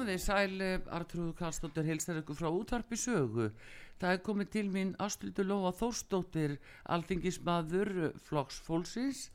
Komið þið sæl, Artrúðu Karlsdóttir heilsar ykkur frá útvarpi sögu. Það er komið til mín Ástrildur Lóa Þórsdóttir, alþingismadur Flokks Fólksins.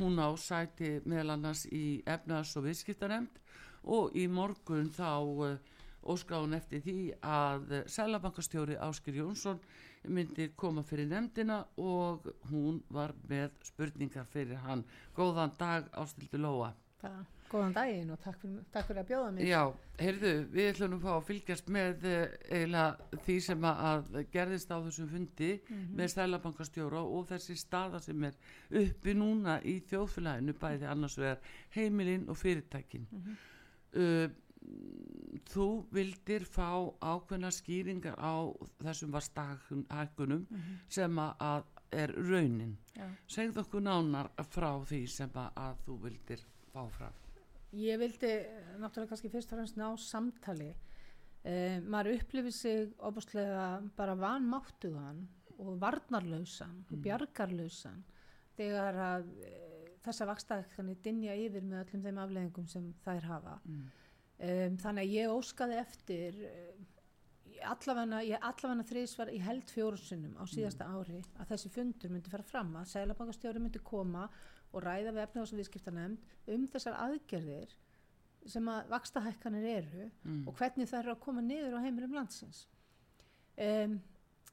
Hún á sæti meðal annars í efnaðs- og viðskiptanemnd og í morgun þá óská hún eftir því að Sælabankastjóri Áskir Jónsson myndi koma fyrir nefndina og hún var með spurningar fyrir hann. Góðan dag Ástrildur Lóa. Það, góðan daginn og takk fyrir, takk fyrir að bjóða mér. Já, heyrðu, við ætlum að fá að fylgjast með eh, eiginlega því sem að gerðist á þessum fundi með stælabankastjóra og þessi staða sem er uppi núna í þjóðfélaginu bæði annars vegar heimilinn og fyrirtækin. uh, þú vildir fá ákveðna skýringar á þessum vastahækkunum sem að er raunin. Já. Segð okkur nánar frá því sem að þú vildir fá frá. Ég vildi eh, náttúrulega kannski fyrst og fremst ná samtali. Eh, maður upplifir sig óbúslega bara vanmáttugan og varnarlausan og bjargarlausan þegar að eh, þessa vakstækkanir dinja yfir með öllum þeim afleðingum sem þær hafa. Um, þannig að ég óskaði eftir allavega, ég allavega þriðsvar í held fjórusunum á síðasta ári að þessi fundur myndi fara fram að Sælabankastjóri myndi koma og ræða við efnahás og viðskiptanemnd um þessar aðgerðir sem að vakstahækkanir eru og hvernig það eru að koma niður á heimilum landsins. Um,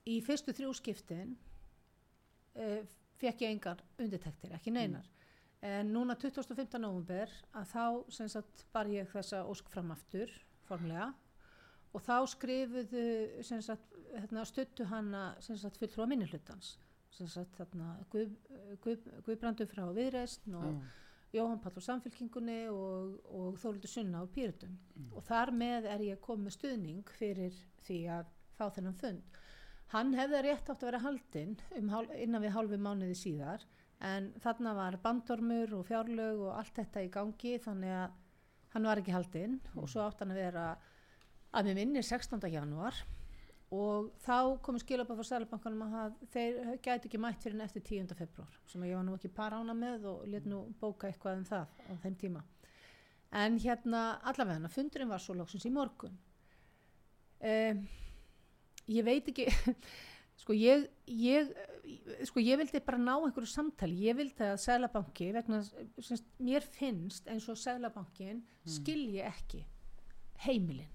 í fyrstu þrjú skiptin uh, fekk ég engar undirtektir, ekki neinar. En núna 25. november að þá sem sagt bar ég þessa ósk fram aftur formlega. Og þá skrifuðu sem sagt hérna, stuttu hana sem sagt fulltrúa minnihlutans. sem sagt þarna Guð, Guð, Guðbrandur frá Viðreistn og Jóhann Pall úr Samfélkingunni og, og Þórildur Sunna úr Pýrutum og þar með er ég komið stuðning fyrir því að fá þennan fund. Hann hefði rétt átt að vera haldinn um, innan við hálfu mánuði síðar en þarna var bandormur og fjárlög og allt þetta í gangi þannig að hann var ekki haldinn. Og svo átt hann að vera að mér minni 16. janúar og þá komum skilabað frá Sælabankanum að þeir gæti ekki mætt fyrir eftir 10. februar sem ég var nú ekki par ána með og let nú bóka eitthvað um það á þeim tíma. En hérna allavega fundurinn var svo lóksins í morgun. Um, ég veit ekki sko ég, ég sko ég vildi bara ná einhverju samtali. Ég vildi að Sælabanki vegna semst, mér finnst eins og Sælabankin skilji ekki heimilin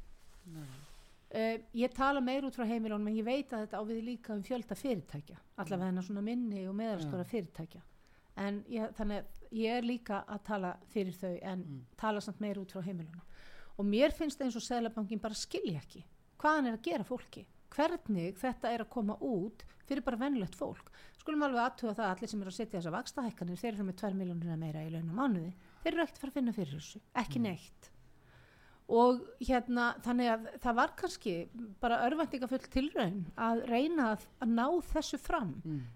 uh, ég tala meir út frá heimilunum en ég veit að þetta á við líka um fjölda fyrirtækja allavega hennar svona minni og meðarstóra fyrirtækja. En ég, þannig að ég er líka að tala fyrir þau en tala samt meir út frá heimilunum. Og mér finnst eins og Sælabankin bara skilja ekki hvað hann er að gera fólki hvernig þetta er að koma út fyrir bara vennlegt fólk. Skulum alveg aðtuga það að allir sem eru að setja þessa vakstahækkanir þeir eru með 2 miljónir meira í launum mánuði þeir eru ekkert að fara að finna fyrir þessu ekki neitt og hérna þannig að það var kannski bara örvæntingafull tilraun að reyna að, að ná þessu fram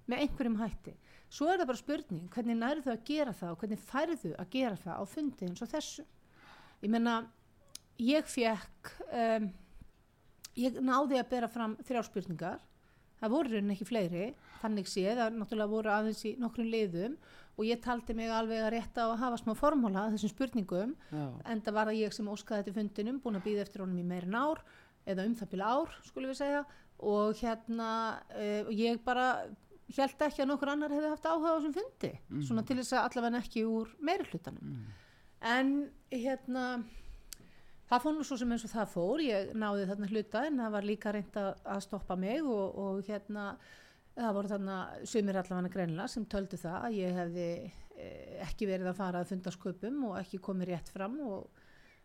með einhverjum hætti. Svo er það bara spurning hvernig nærðu að gera það og hvernig færðu að gera það á fundi eins og þessu? Ég menna ég fekk um, ég náði að bera fram þrjár spurningar. Það voru raunin ekki fleiri þannig séð, það náttúrulega voru aðeins í nokkrum liðum og ég taldi mig alveg að rétta á að hafa smá formúla að þessum spurningum Já. en það var það ég sem óskaði þetta fundinum búin að býða eftir honum í meirin ár eða um það byrja ár, skulum við segja. Og hérna, uh, ég bara held ekki að nokkur annar hefði haft áhuga á þessum fundi, svona til þess að allavega ekki úr meiri hlutanum. En hérna það fór nú svo sem eins og það fór. Ég náði þarna hluta en það var líka reynd að, að stoppa mig og, og hérna það voru þarna sumir allavega greinilega sem töldu það að ég hefði eh, ekki verið að fara að funda sköpum og ekki komið rétt fram og,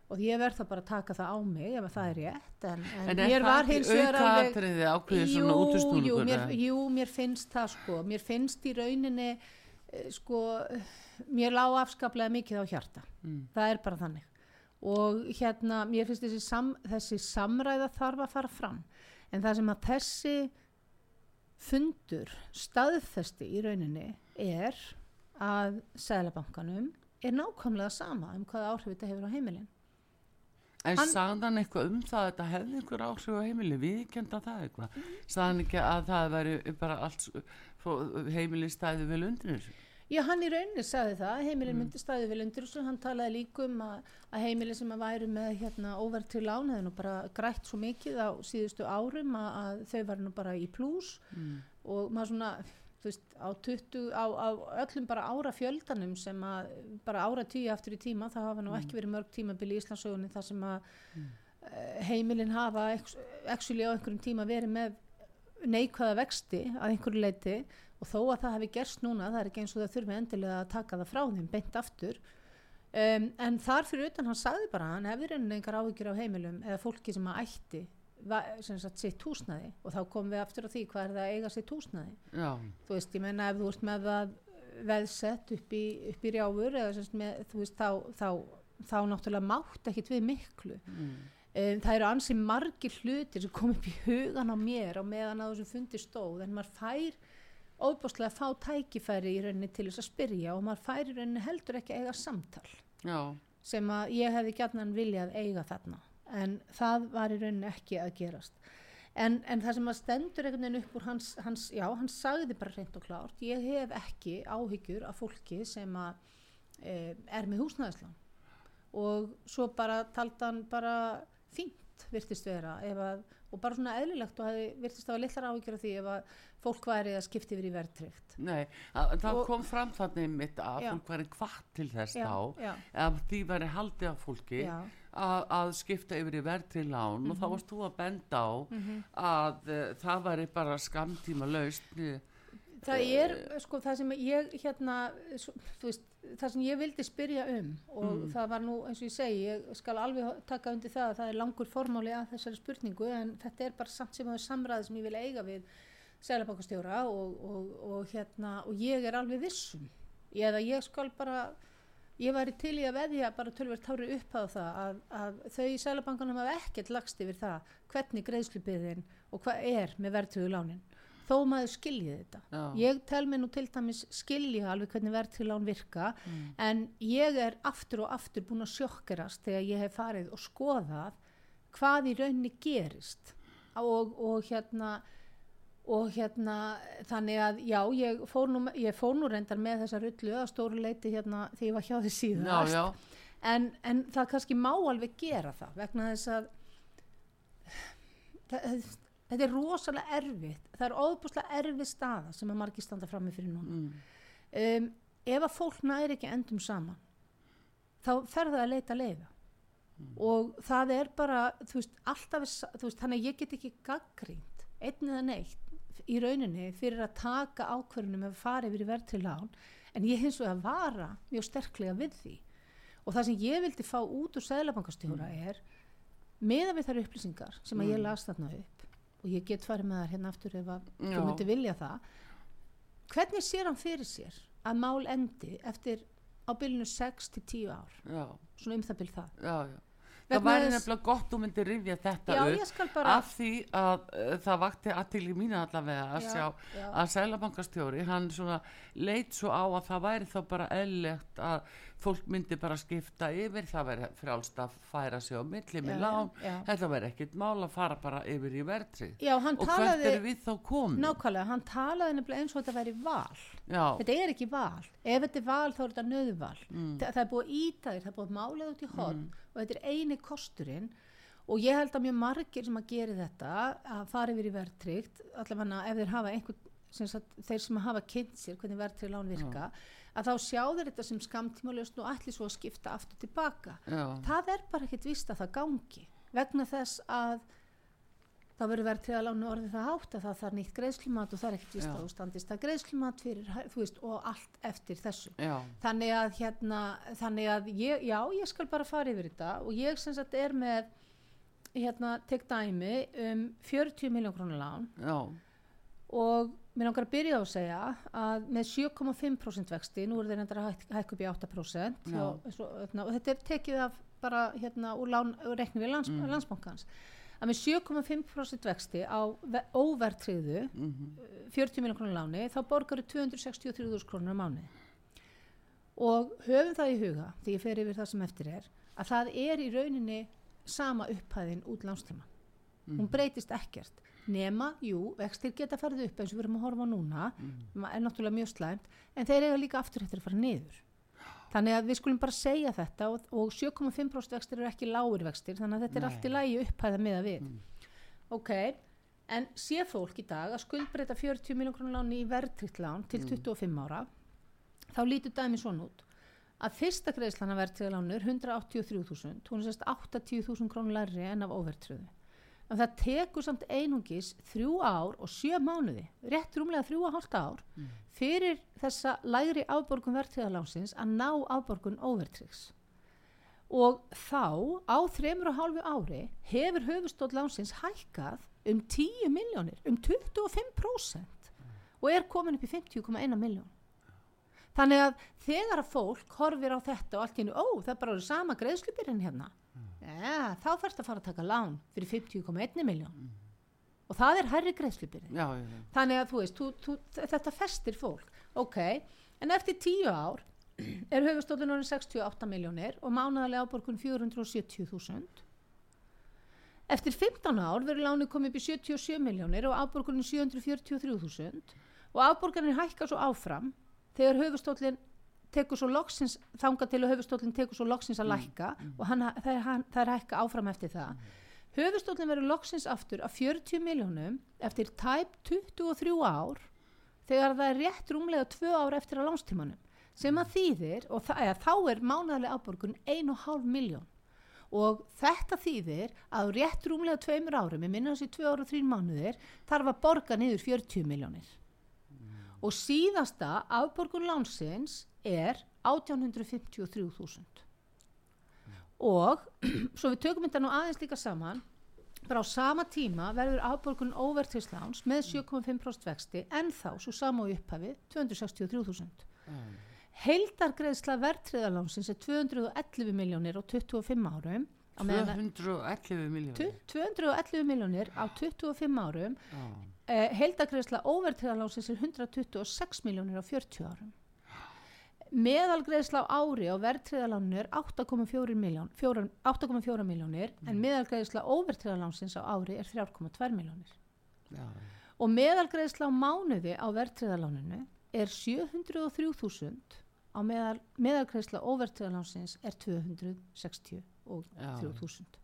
og ég verð það bara að taka það á mig ef að það er rétt en, en, En mér var hins vegar alveg jú, jú, mér, jú, mér finnst það sko. Mér finnst í rauninni eh, sko, mér lá afskaplega mikið á hjarta. Mm. það er bara þannig. Og hérna, mér finnst þessi, sam, þessi samræða þarf að fara fram. En það sem að þessi fundur staðfesti í rauninni er að Sælabankanum er nákvæmlega sama um hvaða áhrif þetta hefur á heimilin En Hann- sagði hann eitthvað um það að þetta hefði einhver áhrif á heimili, viðkenda það eitthvað? Sagði hann ekki að það væri bara allt, heimili stæði vel undir þessu? Já, hann í rauninni sagði það, heimilin Mm. myndi staðið vel undir þessu, hann talaði líka um að, að heimilin sem að væru með hérna óvertri lán hefði nú bara grætt svo mikið á síðustu árum að, að þau var nú bara í plús Mm. og maður svona, þú veist, á 20, á, á öllum bara ára fjöldanum sem að bara ára tíu aftur í tíma, það hafa nú ekki verið mörg tímabil í Íslandsögunni þar sem að mm. heimilin hafa actually á einhverjum tíma verið með neikvæða vexti að einhverju leiti og þó að það hefði gerst núna, það er ekki eins og það þurfi endilega að taka það frá þeim beint aftur. Um, en þar fyrir utan hann sagði bara að hann hefði reynin einhver áhyggjur af heimilum eða fólki sem að ætti sagt sitt húsnæði. Og þá komum við aftur á því hvað er það að eiga sitt húsnæði. Já, þú veist, ég meina ef þú ert með það veðsett upp í, upp í rjáfur eða sagt með, þú veist, þá, þá, þá náttúrulega mátt ekkit við miklu. Mm. um, það eru ansi margir hlutir sem kom upp í hugan á mér á meðan að þessum fundi stóð en maður fær óbúslega fá tækifæri í rauninni til þess að spyrja og maður fær í rauninni heldur ekki að eiga samtal já, sem að ég hefði gætnan viljað eiga þarna en það var í rauninni ekki að gerast. En, en það sem að stendur einhvern veginn upp úr hans, hans já, hann sagði bara reynd og klárt ég hef ekki áhyggjur af fólki sem að e, er með húsnæðislán. Og svo bara taldi hann bara fínt virtist vera ef að, og bara svona eðlilegt og hefði virtist að hafa litlar áhyggjur af því ef að fólk væri að skipta yfir í verðtrygt nei, að, það Og- kom fram þannig mitt að Já. fólk væri hvart til þess já, þá, já, að því væri haldið af fólki að, að skipta yfir í verðtri lán og þá Mhm. varst þú að benda á að uh, það væri bara skamtíma laust það er sko það sem ég hérna svo, þú veist, það sem ég vildi spyrja um og Mm. það var nú eins og ég segi ég skal alveg taka undir það að það er langur formáli að þessari spurningu en þetta er bara samt sem að samræði sem ég vil eiga við selabakastjóra og, og, og hérna og ég er alveg vissum eða ég skal bara ég væri til í að veðja bara tölver tári upp á það að, að þau í sælabankanum hafa ekkert lagst yfir það hvernig greiðslubiðin og hvað er með verðtögu lánin þó maður skilji þetta Já. ég tel mig nú til dæmis skilja alveg hvernig verðtögu lán virka Mm. en ég er aftur og aftur búin að sjokkerast þegar ég hef farið og skoðað hvað í rauninni gerist og, og hérna og hérna þannig að já, ég fór nú, ég fór nú reyndar með þessa rullu að stóru leiti hérna því ég var hjá því já, síðast já, En, en það kannski má alveg gera það vegna þess að það, þetta er rosalega erfitt. Það er óbúslega erfið staða sem að margir standa frammi fyrir núna. Mm, um, ef að fólk næri ekki endum saman þá fer það að leita leiða og það er bara þú veist, alltaf, er þú veist, þannig að ég get ekki gaggrínt, einn eða neitt í rauninni fyrir að taka ákvörunum ef að fara yfir í verðtri lán en ég hins vegar vara mjög sterklega við því. Og það sem ég vildi fá út úr sæðlabankastjóra er meða við þær upplýsingar sem að ég Mm. las þarna upp og ég get farið með þær hérna aftur ef þú myndi vilja það. Hvernig sér hann fyrir sér að mál endi eftir á bylunu 6 til 10 ár? Já, svona um það byl það. Já, já. það væri nefnilega gott þú myndir rifja þetta upp bara af því að uh, það vakti aðtil í mínu allavega að Já, sjá já. að sælabankastjóri hann svona leit svo á að það væri þá bara eðlegt að fólk myndi bara skipta yfir það væri frjálst að færa sig á milli með lán, já. þetta væri ekkit mál að fara bara yfir í verðri og hvert eru við þá komin? Nákvæmlega, hann talaði nefnilega eins og þetta væri val. Já, þetta er ekki val, ef þetta er val þá er þetta nöðval, Mm. Þa, það er búið að íta þér það er búið að mála út í horn og þetta er eini kosturinn. Og ég held að mjög margir sem að gera þetta að fara yfir í verðtrygt allavega ef þeir hafa einhver, sem sagt, þeir sem hafa kynnt sér hvernig verðtrið lán virka að þá sjá þeir þetta sem skamtímalöst og ætli svo að skipta aftur tilbaka já, það er bara ekkit vist að það gangi. Vegna þess að það verður verið til að lána orðið það hátt að það þarf nýtt greiðslumat og það er ekkit vist Já. að þú standist það greiðslumat fyrir, þú veist, og allt eftir þessu. Já, þannig að hérna þannig að ég, já, ég skal bara fara yfir þetta og ég sem sagt er með hérna, tek dæmi um 40 miljón krónar lán já, og mér langar að byrja á að segja að með 7,5% vexti, nú er þeir endur að hæk- hækka upp í 8% Já. hjá, svo, hérna, og þetta er tekið af bara hérna úr, úr rekni við lands, landsbankans. Að með 7,5% vexti á ve- óvertriðu mhm, 40 miljón krónar láni þá borgar þau 263.000 krónur á mánu og höfum það í huga því ég fer yfir það sem eftir er að það er í rauninni sama upphæðin út lánstíma hún breytist ekkert nema, jú, vextir geta farið upp eins og við erum að horfa núna. Mm. er náttúrulega mjög slæmt. En þeir eiga líka aftur eftir að fara niður. Þannig að við skulum bara segja þetta og, og 7,5% vextir eru ekki lágur vextir þannig að þetta er Nei. allt í lagi upphæða með að við. Ok, en sé fólk í dag að skuldbreyta 40 miljón krónur láni í verðtrykt lán til 25 ára þá lítur dæmi svona út. Að fyrsta greiðslan að verðtryggða lánu er 183.000 hún er sérst 80.000 krónur lærri en af óverðtryggðu en það tekur samt einungis þrjú ár og sjö mánuði rétt rúmlega þrjú og hálft ár fyrir þessa lægri afborgun verðtryggðalánsins að ná afborgun óverðtryggs og þá á þremur og hálfu ári hefur höfustótt lánsins hækkað um 10 miljónir, um 25% og er komin upp í 50,1 miljón. Þannig að þegar að fólk horfir á þetta og allt í hennu, ó það er bara sama greiðslubyrinn hérna, ja, þá þarfst að fara að taka lán fyrir 50,1 miljón og það er já, já. Þannig að þú veist, þú, þú, þetta festir fólk, ok, en eftir tíu ár er höfustólun orðin 68 miljónir og mánaðarlega áborgun 470.000. Eftir 15 ár verður lánið komið upp í 77 miljónir og áborgunin 743.000 og áborganin hækka svo áfram þegar höfustólinn tekur svo loksins, þanga til að höfustólinn tekur svo loksins að lækka og hann, það, er, hann, það er hækka áfram eftir það. Höfustóllin verður loksins aftur af 40 miljónum eftir tæp 23 ár þegar það er rétt rúmlega 2 ár eftir að lánstímanum sem að þýðir og það, eða, þá er mánaðarlega afborgun 1,5 miljón og þetta þýðir að rétt rúmlega 2 árum, ég minna þessi 2 ára og 3 mánuðir, þarf að borga niður 40 miljónir og síðasta afborgun lánsins er 1853.000 og svo við tökum þetta nú aðeins líka saman bara á sama tíma verður afborgun óvertrisláns með 7,5% vexti en þá svo sama á upphafi 263.000 heildargreðsla verðtriðalánsins er 211 miljónir á 25 árum á meðan að- 211 miljónir Tu- 211 miljónir á 25 árum. Já, eh, heildargreðsla óvertriðalánsins er 126 miljónir á 40 árum meðalgreðsla á ári á verðtriðaláninu er 8,4 miljón, 8,4 miljónir en meðalgreðsla óvertriðalánsins á ári er 3,2 miljónir já, og meðalgreðsla á mánuði á verðtriðaláninu er 703.000 á meðal, meðalgreðsla óvertriðalánsins er 263.000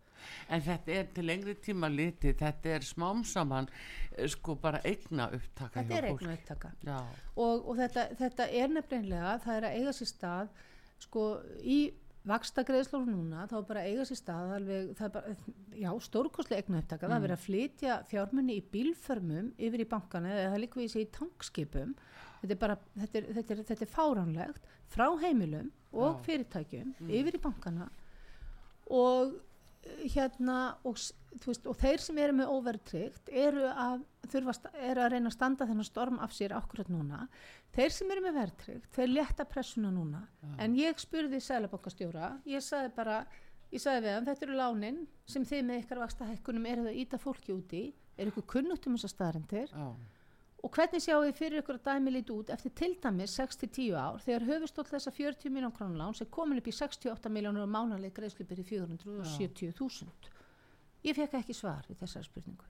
en þetta er til lengri tíma litið þetta er smám saman eh, sko bara eigna upptaka þetta er eignu upptaka. Og, og þetta, þetta er nefnilega það er að eiga sér stað sko í vaksta greiðslóru núna þá bara eiga sér stað alveg, það er bara, já, stórkostlega eignu upptaka. Það er verið að flytja fjármunni í bílförmum yfir í bankana eða það líka við sér í tankskipum. Þetta er bara, þetta er, þetta er, þetta er fáránlegt frá heimilum og Já. fyrirtækjum yfir í bankana. Og hérna og, veist, og þeir sem eru með óvertryggt eru að þurfa að sta- eru að reyna að standa þennan storm af sér akkurat núna. Þeir sem eru með vertryggt, þeir létta pressuna núna. En ég spurði sælabankastjóra, ég sagði bara ég sagði við hann, þetta eru lánin sem þið með ykkar vaksta hækkunum eru það að íta fólki úti er ykkur kunnugt um þessar staðarendir já, og hvernig sjáum við fyrir ykkur að dæmi lít út eftir til dæmis 6-10 ár þegar höfustóll þessa 40 miljón krónur láns er komin upp í 68 miljónur og mánaleg greiðslupir í 470.000 ég fekk ekki svar við þessari spurningu.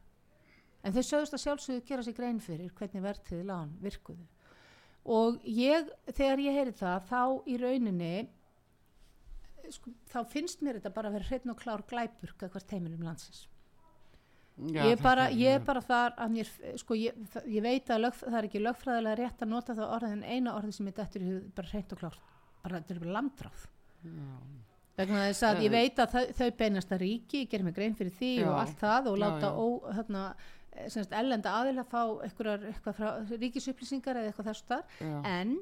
En þau sögust að sjálfsögðu gera sér grein fyrir hvernig verðtiði lán virkuðu. Og ég, þegar ég heyri það þá í rauninni sko, þá finnst mér þetta bara að vera hreitn og klár glæpur hvert heimilum landsins Já, ég, er bara, ég bara þar að mér, sko, ég, ég veit að lög, það er ekki lögfræðilega rétt að nota það orðið en eina orðið sem er dettur í hug bara hreint og klárt, bara þetta er bara landráð. Vegna þess að ég veit að þau, þau beinast að ríki, ég gerir mig grein fyrir því Já. og allt það og láta já. ó, hérna, semst, ellenda aðila fá eitthvað, eitthvað frá ríkisupplýsingar eða eitthvað þess þar en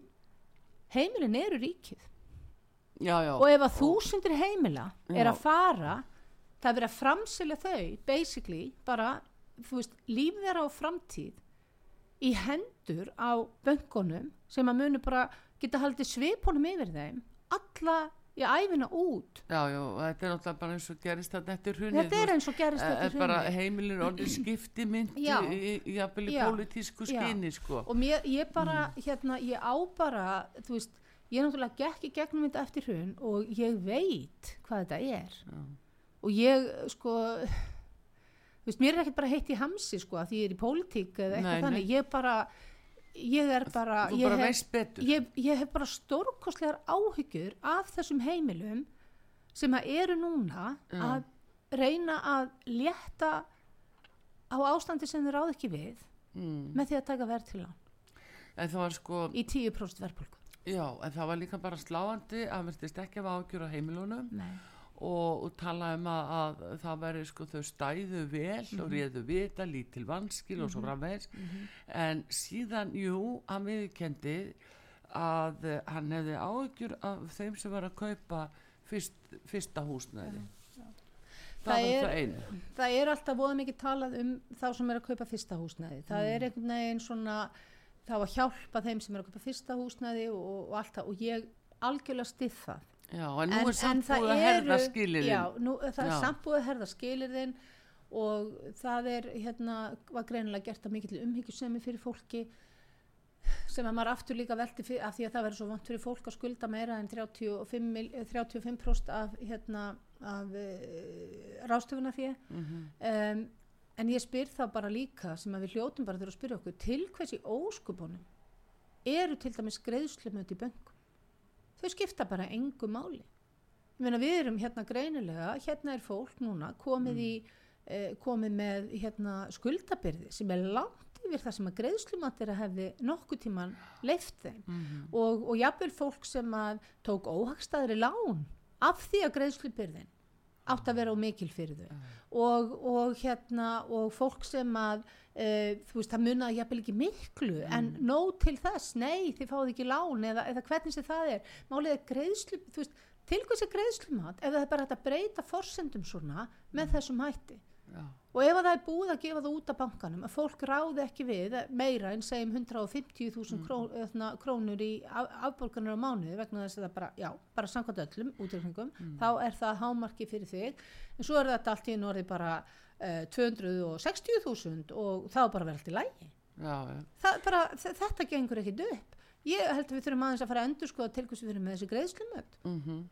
heimilin eru ríkið. Já, já, og ef að þúsundir heimila er að fara það er verið að framselja þau basically bara veist, líf þeirra á framtíð í hendur á böngunum sem að munu bara geta haldið svipunum yfir þeim alla í æfina út já, já, þetta er náttúrulega bara eins og gerist þetta eftir hrunið þetta er eins og gerist er þetta bara hrunið heimilir orðið skipti mynd Já. í, í, í Já. pólitísku Já. skinni sko. og mér, ég bara, hérna, ég á bara þú veist, ég náttúrulega gekk í gegnum þetta eftir hrun og ég veit hvað þetta er og ég, sko veist, mér er ekkert bara heitt í hamsi, sko, að því ég er í pólitík eða eitthvað Nei, nei. þannig, ég bara ég er bara, ég bara hef, ég, ég hef bara stórkostlegar áhyggjur af þessum heimilum sem að eru núna Já. að reyna að létta á ástandi sem þeir ráð ekki við mm. með því að taka verð til hann en það var sko í 10% verðbólku já, en það var líka bara sláandi að verðist ekki af ágjur á heimilunum Nei. Og, og tala um að, að það veri sko þau stæðu vel Mhm. og réðu vita lítil vanskil og svo framvegis. En síðan, jú, hann viðkendi að eh, hann hefði áhyggjur af þeim sem var að kaupa fyrst, fyrsta húsnæði. Það, Það var er- það það er alltaf voða mikið talað um þá sem er að kaupa fyrsta húsnæði. Það Mm. er einhvern veginn svona þá að hjálpa þeim sem er að kaupa fyrsta húsnæði og, og allt það. Og ég algjörlega stið það já, en nú er samt búið að herða skilirinn já, nú, það er Já. samt búið að herða skilirðin og það er hérna var greinilega gert að mikill umhyggjusemi fyrir fólki sem að maður aftur líka velti fyrir, af því að það verður svo vant fyrir fólk að skulda meira en 35, mil- eh, 35% af, hérna, af uh, rástöfuna því Mhm. um, en ég spyr það bara líka sem að við hljótum bara þurfa að spyrja okkur til hvers í óskupunum eru til dæmis greiðslumönd í böngum þau skipta bara engu máli. Ég meina við erum hérna greinilega hérna er fólk núna komið í eh, komið með hérna skuldabyrði sem er langt yfir það sem að greiðslumatira hefði nokkuð tíman leift þeim. Mhm. og, og jafnvel fólk sem að tók óhagstæðri lán af því að greiðslubyrðin átt að vera á mikil fyrir þau. Og, og hérna og fólk sem að e, þú veist það munaði jafnvel ekki miklu en nóg til þess, nei þið fáið ekki lán eða, eða hvernig sem það er. Málið er greiðslu, þú veist til hvers er greiðslumat ef það er bara hægt að breyta forsendum svona með þessum hætti? Já, og ef að það er búið að gefa það út af bankanum að fólk ráði ekki við meira en segjum 150.000 Mm. kró, eðna, krónur í af, afborganir á mánuði vegna þess að það bara, já, bara samkvæmt öllum útreikningum, Mm. þá er það hámarki fyrir þig, en svo er þetta allt í einu orðið bara uh, 260.000 og þá bara verið allt í lægi það bara, þetta gengur ekkit upp. Ég held að við þurfum aðeins að fara að endur sko til hvers við erum með þessi greiðslumönd Mm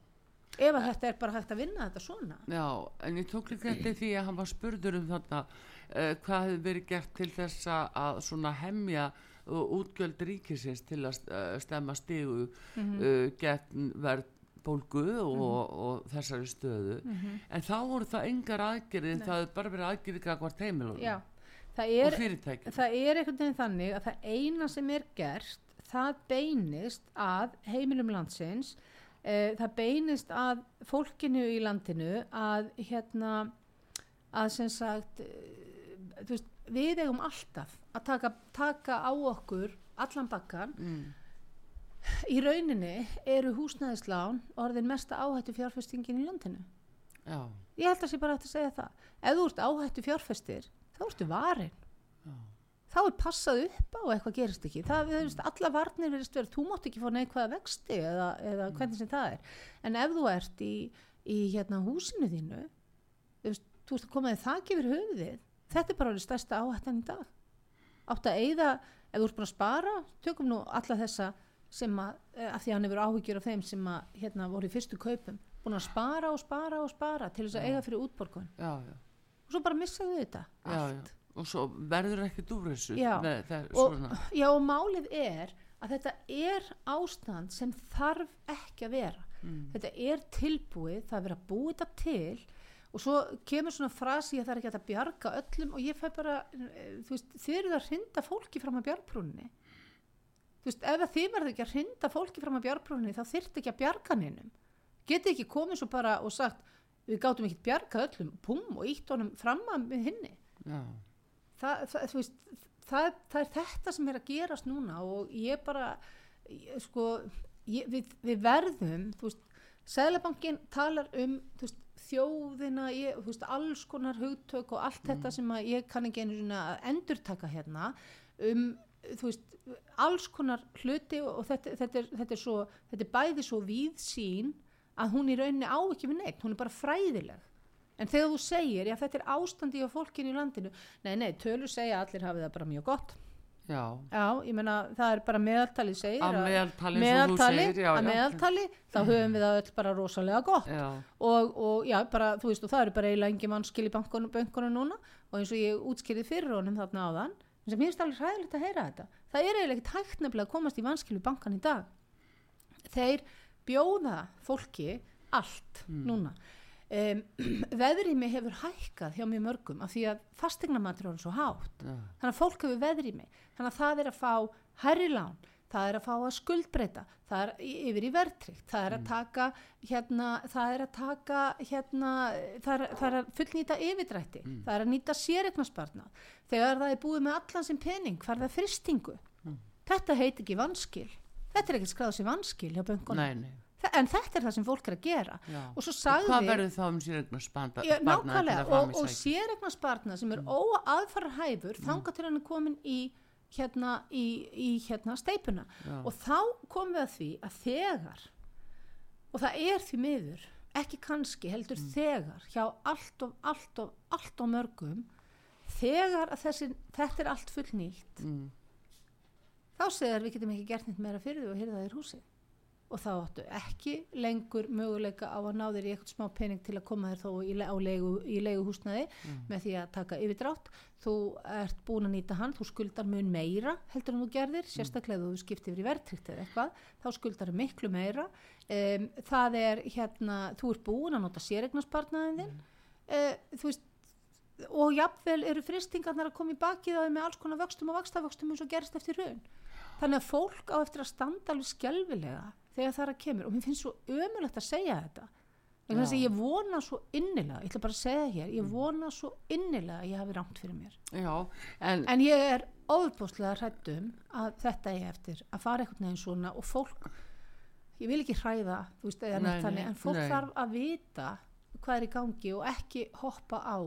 ef að þetta er bara hægt að vinna þetta svona. Já, en ég tók líka eftir því að hann var spurður um þarna uh, hvað hefði verið gert til þess að- svona hemja uh, útgjöld ríkisins til að uh, stemma stigu Mhm. uh, gegn verðbólgu og, og þessari stöðu. Mhm. en þá voru það engar aðgerðið það hefði bara verið aðgerðið gagvart heimilunum. Og er fyrirtækjum. það er einhvern veginn þannig að það eina sem er gert það beinist að heimilum landsins e, það beinist að fólkinu í landinu að hérna að sem sagt þú veist, við eigum alltaf að taka, taka á okkur allan bakkan mm. Í rauninni eru húsnæðislán orðin mesta áhættu fjárfestingin í landinu. Já, ég held að sé bara hægt að segja það. Ef þú ert áhættu fjárfestir þá ertu varin. Já. þá er passað upp á að eitthvað gerist ekki. Það, þú veist, alla varnir verðist verið þú mátt ekki fá neikvæða vexti eða, eða hvernig sem það er. En ef þú ert í, í hérna húsinu þínu þú veist, þú ert að koma þig þak yfir höfuðið þetta er bara orðið stærsta áhættan í dag. Átt að eyða, ef þú ert búin að spara tökum nú alla þessa sem að, eh, af því að hann hefur áhyggjur af þeim sem að hérna voru í fyrstu kaupum búin að spara og spara og spara til þess að eiga fyrir útborgun. Já, já, og svo bara missaðu þetta já, já. og svo verður með það, og, og málið er að þetta er ástand sem þarf ekki að vera. Mm. þetta er tilbúið, það er verið að búið þetta til og svo kemur svona frasi að það er ekki að bjarga öllum. Og ég fæ bara eh, þú veist, þið eruð að hrinda fólki fram að bjargbrúninni þú veist, ef að þið verður ekki að hrinda fólki fram að bjargbrúninni þá þyrfti ekki að bjarga neinum. Getið ekki komið svo bara og sagt við gátum ekki bjarga öllum pum og ítt honum fram að með hinni. Já, það, það, þú veist, það, það er þetta sem er að gerast núna og ég bara ég, sko, ég, við, við verðum þú veist, Sæðlabankin talar um veist, þjóðina ég, veist, alls konar hugtök og allt þetta sem að ég kann ekki einu að endurtaka hérna um þú veist, alls konar hluti og, þetta, þetta, er, þetta, er svo, þetta er bæði svo víðsýn að hún í rauninni á ekki við neitt, hún er bara fræðileg. En þegar þú segir, já þetta er ástandi á fólkinu í landinu, nei nei, tölur segja allir hafi það bara mjög gott. Já, já, ég meina það er bara meðaltali segir að meðaltali meðaltali, segir, já, að já. meðaltali þá höfum við það öll bara rosalega gott. Já, og, og já, bara, þú veist, og það eru bara eiginlega engin mannskil í bankunum, núna. Og eins og ég útskýrði fyrir honum þarna áðan mér finnst alveg hræðilegt að heyra þetta. Það er eiginlega ekkert hægt nefnilega að komast í vanskil í bankan í dag. Þeir bjóða fólki allt núna. Um, veðrými hefur hækkað hjá mjög mörgum af því að fastegnamatur er svo hátt. Já, þannig að fólk hefur veðrými. Þannig að það er að fá hærri lán það er að fá að skuldbreyta. Það er í- yfir í verðtryggt. Það er að taka hérna, það er að taka hérna, það er, það er að fullnýta yfirdrætti. Það er að nýta séreignarsparna þegar það er búið með allan sem pening hvar það er fristingu þetta heit ekki vanskil. Þetta er ekki skráð sem vanskil hjá böngunum en þetta er það sem fólk er að gera. Já. og svo hvað sagði verður þá um nákvæmlega. og, og séregnarspartna sem er óaðfara hæfur Mm. þangað til hann er komin í hérna, í, í hérna steipuna Já. og þá komum við að því að þegar og það er því miður ekki kannski heldur Mm. þegar hjá allt og allt og allt og mörgum þegar að þessi, þetta er allt fullnýtt mm, þá segir við getum ekki gert neitt meira fyrir því og hýrða þér húsi og þá áttu ekki lengur möguleika á að ná þér í eitthvað smá pening til að koma þér þó á leigu, í leiguhúsnaði með því að taka yfirdrátt. Þú ert búin að nýta hann þú skuldar mun meira heldur en þú gerðir sérstaklega ef þú skiptir yfir í verðtrykt eða eitthvað þá skuldar miklu meira. Um, það er hérna þú ert búin að nota séregnarspartnaðin þinn. Uh, þú veist og jafnvel eru fristingarnar að koma í bakið á þeim með alls konar vöxtum og vaxtavöxtum eins og gerist eftir raun þannig að fólk á eftir að standa alveg skelfilega þegar það er að kemur. Og mér finnst svo ömulegt að segja þetta. Þess að ég vona svo innilega ég ætla bara að segja hér, ég vona svo innilega að ég hafi rámt fyrir mér. Já, en, en ég er óbúslega hrættum að þetta er eftir að fara einhvern veginn svona og fólk ég vil ekki hræða veist, Nei, þannig, nei, en fólk nei. þarf að vita hvað er í gangi og ekki hoppa á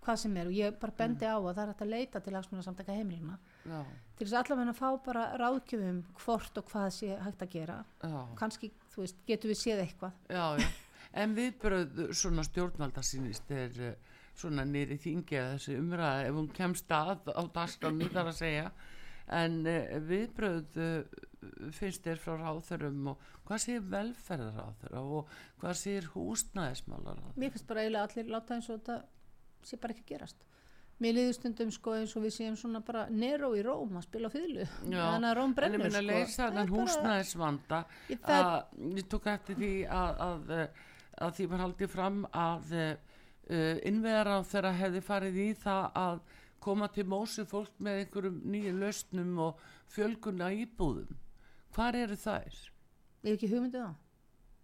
hvað sem er. Og ég bara bendi á að það er að leita til hagsmunarsamtaka heimilina já, til þess að allavega að fá bara ráðgjöfum hvort og hvað sé hægt að gera. Kannski, þú veist, getum við séð eitthvað. Já, já. En viðbröð svona stjórnvalda sínist er eh, svona nýri þingi að þessi umræða ef hún kemst að á dagskránni þar að segja. En uh, viðbröð uh, finnst þér frá ráþurum og hvað sér velferðaráþura og hvað sér húsnæðismálar mér finnst bara eiginlega allir láta eins og þetta sé bara ekki gerast mér liður stundum sko eins og við séum svona bara Nero í Róm að spila á fýðlu þannig að Róm en ég brennur minna að sko leysa Það er þennan bara- húsnæðisvanda að ég tók eftir því að, að, eh, að því var haldið fram að uh, innveðar á þeirra hefði farið í það að koma til mósi fólk með einhverjum nýju lausnum og fjölgunna íbúðum. Hvar eru þær? ég hef ekki hugmyndið það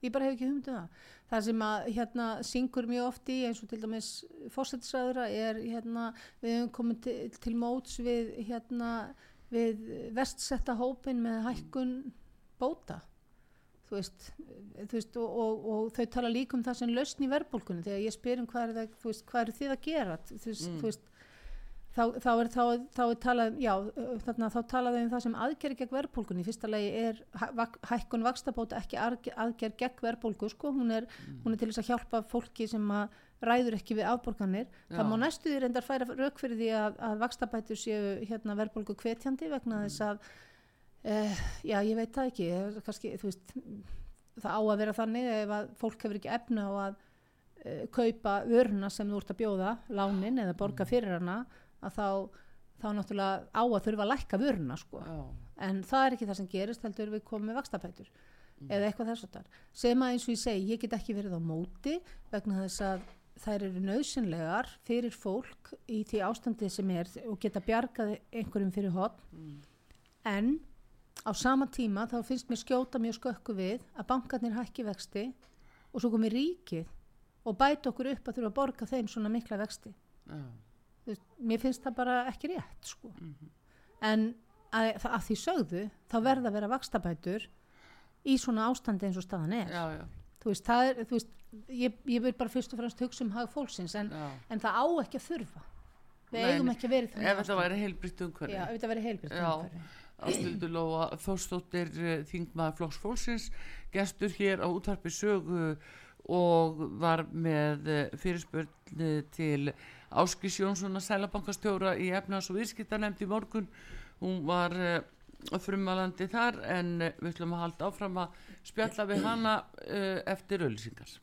ég bara hef ekki hugmyndið það. Það sem að hérna syngur mjög oft í eins og til dæmis fórsetisræðura er hérna við höfum komið til, til móts við hérna við vestsetta hópin með hækkun bóta. Þú veist, þú veist og, og, og þau tala líka um það sem lausn í verðbólkunni þegar ég spyr um hvað er, það, hvað eru þið að gera? Þú veist, þú veist þá, þá er, þá, þá er talað já, þarna, þá talaðu um það sem aðgerð gegn verðbólgunni, í fyrsta lagi er hækkun vakstabóta ekki aðgerð, gegn verðbólgu, sko, hún er, hún er til þess að hjálpa fólki sem að ræður ekki við afborganir, Já. það má næstu því reyndar færa rauk fyrir því að, að vakstabætur séu hérna verðbólgu hvetjandi vegna þess að uh, já, ég veit það ekki. Eh, kannski, þú veist það á að vera þannig ef að fólk hefur ekki efna á að uh, kaupa vöruna sem þú ert að bjóða lánin eða borga fyrir hana að þá, þá náttúrulega á að þurfa að lækka vöruna sko. En það er ekki það sem gerist heldur við komum með vakstabætur eða eitthvað þess að þar sem að eins og ég segi, ég get ekki verið á móti vegna þess að þær eru nöðsynlegar fyrir fólk í því ástandi sem er og geta bjargað einhverjum fyrir hotn en á sama tíma þá finnst mér skjóta mjög skökku við að bankarnir hækki vexti og svo komi ríkið og bæta okkur upp að þurfa að borga þeim svona mikla vexti. Þú veist, mér finnst það bara ekki rétt sko. en að, að því sögðu þá verða að vera vakstabætur í svona ástandi eins og staðan er. Já, já, þú veist, það er, veist ég, ég vil bara fyrst og fremst hugsa um hag fólksins en, en það á ekki að þurfa. Við Nei, eigum ekki að vera í ef þetta væri heilbritt umhverfi. Já, ef þetta væri heilbritt umhverfi. Ástildur Lóa Þórstóttir þingmaður Flokks Fólksins gestur hér á útvarpi sögu og var með eh, fyrirspurn eh, til Áskis Jónssonar Sælabankastjóra í efnaðs og viðskiptarnemnd í morgun. Hún var frumalandi þar en eh, við ætlum að halda áfram að spjalla við hana eh, eftir öllisingar